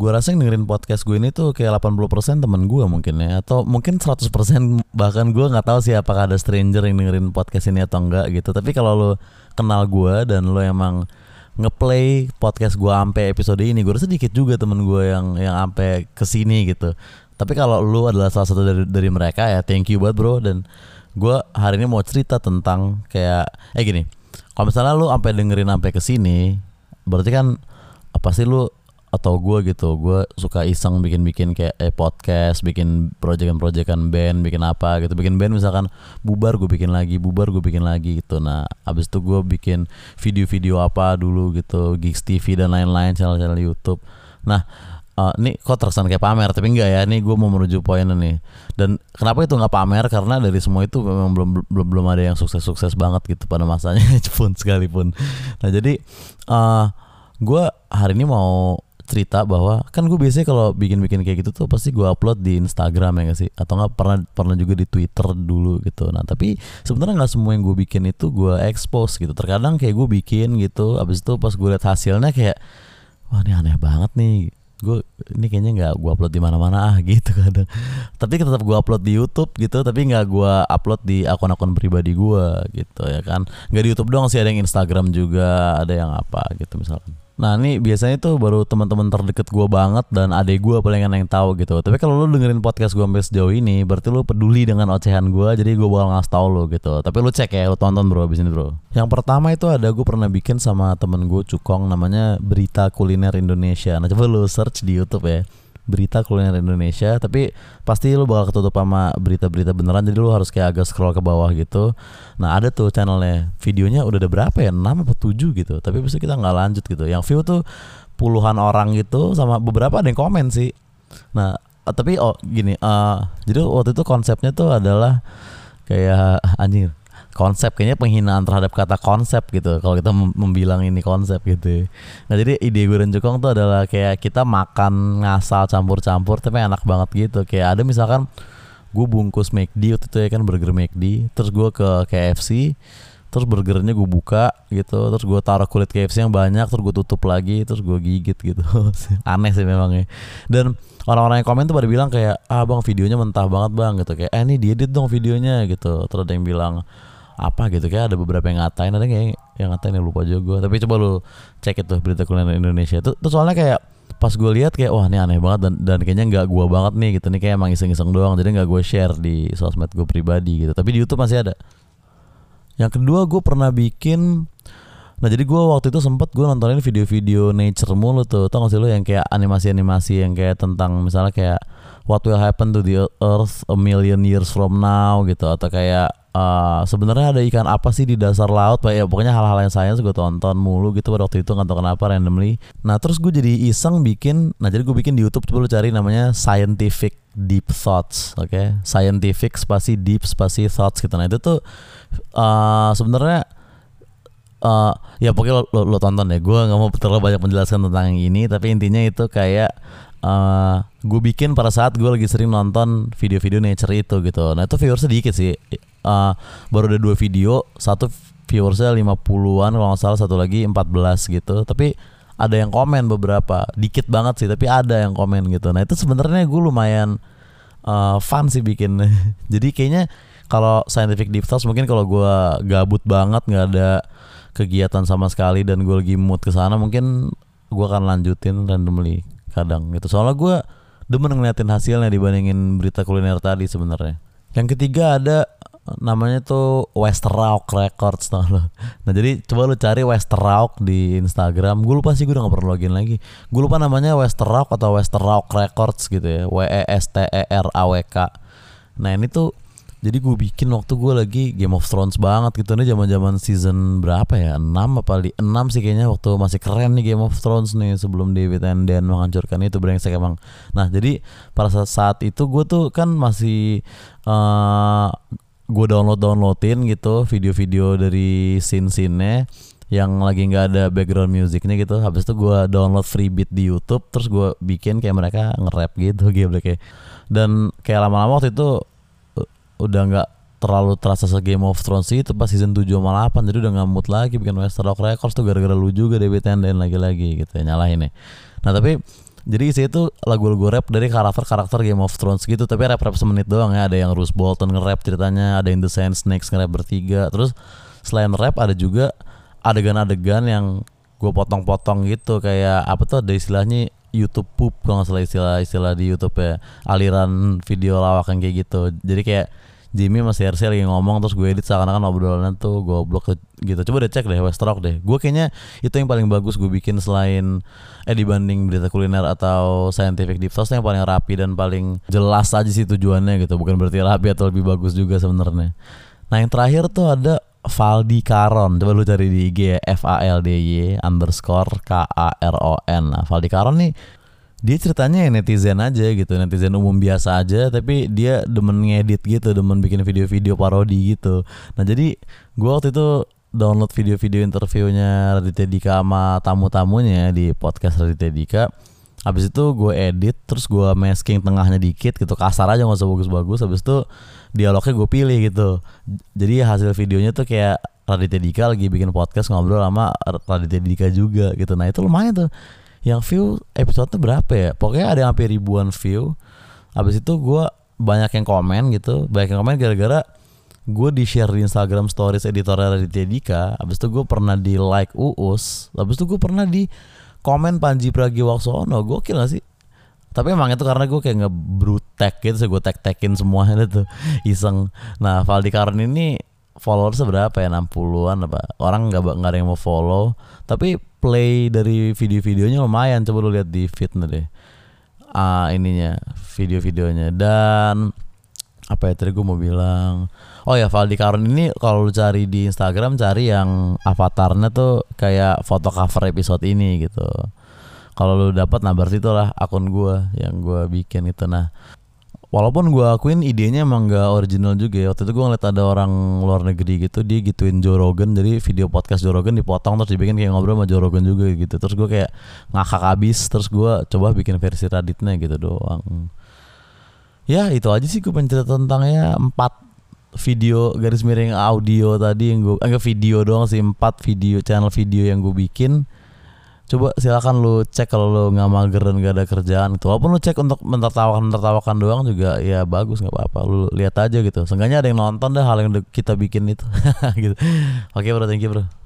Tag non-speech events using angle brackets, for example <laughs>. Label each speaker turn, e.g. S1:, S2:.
S1: gue rasa yang dengerin podcast gue ini tuh kayak 80% temen gue mungkin ya atau mungkin 100% <laughs> bahkan gue nggak tahu sih apakah ada stranger yang dengerin podcast ini atau enggak gitu. Tapi kalau lo kenal gue dan lo emang ngeplay podcast gue sampai episode ini gue rasa dikit juga temen gue yang yang sampai ke sini gitu. Tapi kalau lu adalah salah satu dari dari mereka ya thank you buat bro. Dan gue hari ini mau cerita tentang kayak eh gini kalau misalnya lu sampai dengerin sampai ke sini berarti kan apa sih lu atau gue gitu gue suka iseng bikin-bikin kayak eh, podcast bikin proyekan-proyekan band bikin apa gitu. Bikin band misalkan bubar gue bikin lagi bubar gue bikin lagi gitu. Nah abis itu gue bikin video-video apa dulu gitu gigs TV dan lain-lain channel-channel YouTube. Nah uh, ini kok terkesan kayak pamer tapi enggak ya ini gue mau menuju poin nih. Dan kenapa itu nggak pamer? Karena dari semua itu memang belum belum belum ada yang sukses sukses banget gitu pada masanya <laughs> pun sekalipun. Nah jadi uh, gue hari ini mau cerita bahwa kan gue biasanya kalau bikin-bikin kayak gitu tuh pasti gue upload di Instagram ya gak sih? Atau nggak pernah pernah juga di Twitter dulu gitu. Nah tapi sebenarnya nggak semua yang gue bikin itu gue expose gitu. Terkadang kayak gue bikin gitu abis itu pas gue lihat hasilnya kayak wah ini aneh banget nih. Gue ini kayaknya nggak gue upload di mana-mana ah <laughs> gitu kadang. Tapi tetap gue upload di YouTube gitu tapi nggak gue upload di akun-akun pribadi gue gitu ya kan? Nggak di YouTube doang sih ada yang Instagram juga ada yang apa gitu misalkan Nah ini biasanya tuh baru teman-teman terdeket gue banget dan adek gue paling yang tahu gitu. Tapi kalau lu dengerin podcast gue sampai sejauh ini, berarti lu peduli dengan ocehan gue, jadi gue bakal ngasih tau lu gitu. Tapi lu cek ya, lu tonton bro abis ini bro. Yang pertama itu ada gue pernah bikin sama temen gue Cukong namanya Berita Kuliner Indonesia. Nah coba lu search di YouTube ya berita kuliner Indonesia tapi pasti lu bakal ketutup sama berita-berita beneran jadi lu harus kayak agak scroll ke bawah gitu. Nah ada tuh channelnya. Videonya udah ada berapa ya? 6 atau 7 gitu. Tapi bisa kita nggak lanjut gitu. Yang view tuh puluhan orang gitu sama beberapa ada yang komen sih. Nah tapi oh gini uh, jadi waktu itu konsepnya tuh adalah kayak anjir konsep kayaknya penghinaan terhadap kata konsep gitu kalau kita membilang ini konsep gitu. Nah jadi ide gue dan Jukong tuh adalah kayak kita makan ngasal campur-campur tapi enak banget gitu. Kayak ada misalkan gue bungkus McD waktu itu ya kan burger McD terus gue ke KFC terus burgernya gue buka gitu terus gue taruh kulit KFC yang banyak terus gue tutup lagi terus gue gigit gitu. <laughs> Aneh sih memangnya dan orang-orang yang komen tuh pada bilang kayak ah bang videonya mentah banget bang gitu. Kayak eh ini diedit dong videonya gitu. Terus ada yang bilang apa gitu kayak ada beberapa yang ngatain ada yang yang ngatain yang lupa juga gue tapi coba lu cek itu berita kuliner Indonesia. Itu tuh soalnya kayak pas gue lihat kayak wah ini aneh banget dan dan kayaknya nggak gue banget nih gitu. Nih kayak emang iseng-iseng doang jadi nggak gue share di sosmed gue pribadi gitu. Tapi di YouTube masih ada. Yang kedua gue pernah bikin Nah jadi gue waktu itu sempet gue nontonin video-video nature mulu tuh. Tau gak sih lo yang kayak animasi-animasi yang kayak tentang misalnya kayak What will happen to the earth a million years from now gitu Atau kayak uh, sebenarnya ada ikan apa sih di dasar laut ya pokoknya hal-hal yang sayang gue tonton mulu gitu pada waktu itu nggak tahu kenapa randomly. Nah terus gue jadi iseng bikin nah jadi gue bikin di YouTube coba lu cari namanya scientific deep thoughts oke? Okay? scientific spasi deep spasi thoughts gitu. Nah itu tuh uh, sebenarnya uh, ya pokoknya lo, lo, lo tonton deh. Gue nggak mau terlalu banyak menjelaskan tentang yang ini tapi intinya itu kayak uh, gue bikin pada saat gue lagi sering nonton video-video nature itu gitu. Nah itu viewersnya sedikit sih uh, baru ada dua video. Satu viewersnya 50-an kalau nggak salah. Satu lagi 14 gitu. Tapi ada yang komen beberapa. Dikit banget sih tapi ada yang komen gitu. Nah itu sebenarnya gue lumayan uh, fun sih bikin <laughs> jadi kayaknya kalau scientific deep thoughts mungkin kalau gue gabut banget nggak ada kegiatan sama sekali dan gue lagi mood ke sana mungkin gue akan lanjutin randomly kadang gitu. Soalnya gue demen ngeliatin hasilnya dibandingin berita kuliner tadi sebenarnya. Yang ketiga ada namanya tuh Westerrock Records nah, nah jadi coba lu cari Westerrock di Instagram. Gue lupa sih gue udah gak pernah login lagi. Gue lupa namanya Westerrock atau Westerrock Records gitu ya. W E S T E R A W K. Nah ini tuh jadi gue bikin waktu gue lagi Game of Thrones banget gitu. Nih zaman zaman season berapa ya? 6 apa di 6 sih kayaknya waktu masih keren nih Game of Thrones nih sebelum David Dan menghancurkan itu brengsek emang. Nah jadi pada saat, saat itu gue tuh kan masih uh, gue download downloadin gitu video-video dari scene-scene yang lagi nggak ada background musicnya gitu. Habis itu gue download free beat di YouTube terus gue bikin kayak mereka nge-rap gitu <laughs> gitu kayak. Dan kayak lama-lama waktu itu uh, udah nggak terlalu terasa se Game of Thrones sih itu pas season 7 sama 8 jadi udah nggak mood lagi bikin Western Rock Records tuh gara-gara lu juga David Tenden lagi-lagi gitu ya nyalahin ya. Nah tapi jadi isi itu lagu-lagu rap dari karakter-karakter Game of Thrones gitu. Tapi rap-rap semenit doang ya. Ada yang Bruce Bolton nge-rap ceritanya ada yang The Sand Snakes nge-rap bertiga. Terus selain rap ada juga adegan-adegan yang gue potong-potong gitu. Kayak apa tuh ada istilahnya? YouTube poop kalau nggak salah istilah istilah di YouTube ya aliran video lawak yang kayak gitu. Jadi kayak Jimmy masih RC lagi ngomong terus gue edit seakan-akan obrolan tuh goblok gitu. Coba deh cek deh Westrock deh. Gue kayaknya itu yang paling bagus gue bikin selain eh dibanding berita kuliner atau scientific deep sauce yang paling rapi dan paling jelas aja sih tujuannya gitu. Bukan berarti rapi atau lebih bagus juga sebenarnya. Nah yang terakhir tuh ada Valdi Karon coba lu cari di IG ya F A L D Y underscore K A R O N. Nah Valdi Karon nih dia ceritanya ya netizen aja gitu netizen umum biasa aja tapi dia demen ngedit gitu demen bikin video-video parodi gitu. Nah jadi gue waktu itu download video-video interviewnya Raditya Dika sama tamu-tamunya di podcast Raditya Dika. Habis itu gue edit terus gue masking tengahnya dikit gitu kasar aja gak usah bagus-bagus. Habis itu dialognya gue pilih gitu. Jadi hasil videonya tuh kayak Raditya Dika lagi bikin podcast ngobrol sama Raditya Dika juga gitu. Nah itu lumayan tuh yang view episode tuh berapa ya? Pokoknya ada yang hampir ribuan view. Habis itu gue banyak yang komen gitu. Banyak yang komen gara-gara gue di share di Instagram stories editorial Raditya Dika. Habis itu gue pernah di like Uus. Habis itu gue pernah di komen Panji Pragiwaksono. Kira gak sih? Tapi emang itu karena gue kayak ngebrutek gitu so gue tag-tagin semuanya <laughs> tuh. Iseng. Nah Valdi Karon ini followers berapa ya? 60-an apa? Orang nggak nggak ada yang mau follow. Tapi play dari video-videonya lumayan. Coba lu lihat di fitnya deh. Ah ininya video-videonya. Dan apa ya tadi gue mau bilang. Oh ya Valdi Karon ini kalau lu cari di Instagram cari yang avatarnya tuh kayak foto cover episode ini gitu. Kalau lu dapat nah berarti itulah akun gue yang gue bikin itu nah walaupun gue akuin idenya emang gak original juga ya. Waktu itu gue ngeliat ada orang luar negeri gitu dia gituin Joe Rogan. Jadi video podcast Joe Rogan dipotong terus dibikin kayak ngobrol sama Joe Rogan juga gitu. Terus gue kayak ngakak abis terus gue coba bikin versi Redditnya gitu doang. Ya itu aja sih gue pencerita tentangnya empat video garis miring audio tadi yang gue enggak video doang sih empat video channel video yang gue bikin coba silakan lu cek kalau lu nggak mager dan gak ada kerjaan itu walaupun lu cek untuk mentertawakan mentertawakan doang juga ya bagus nggak apa-apa. Lu lihat aja gitu. Seenggaknya ada yang nonton deh hal yang kita bikin itu. <laughs> Gitu. Oke bro. Thank you bro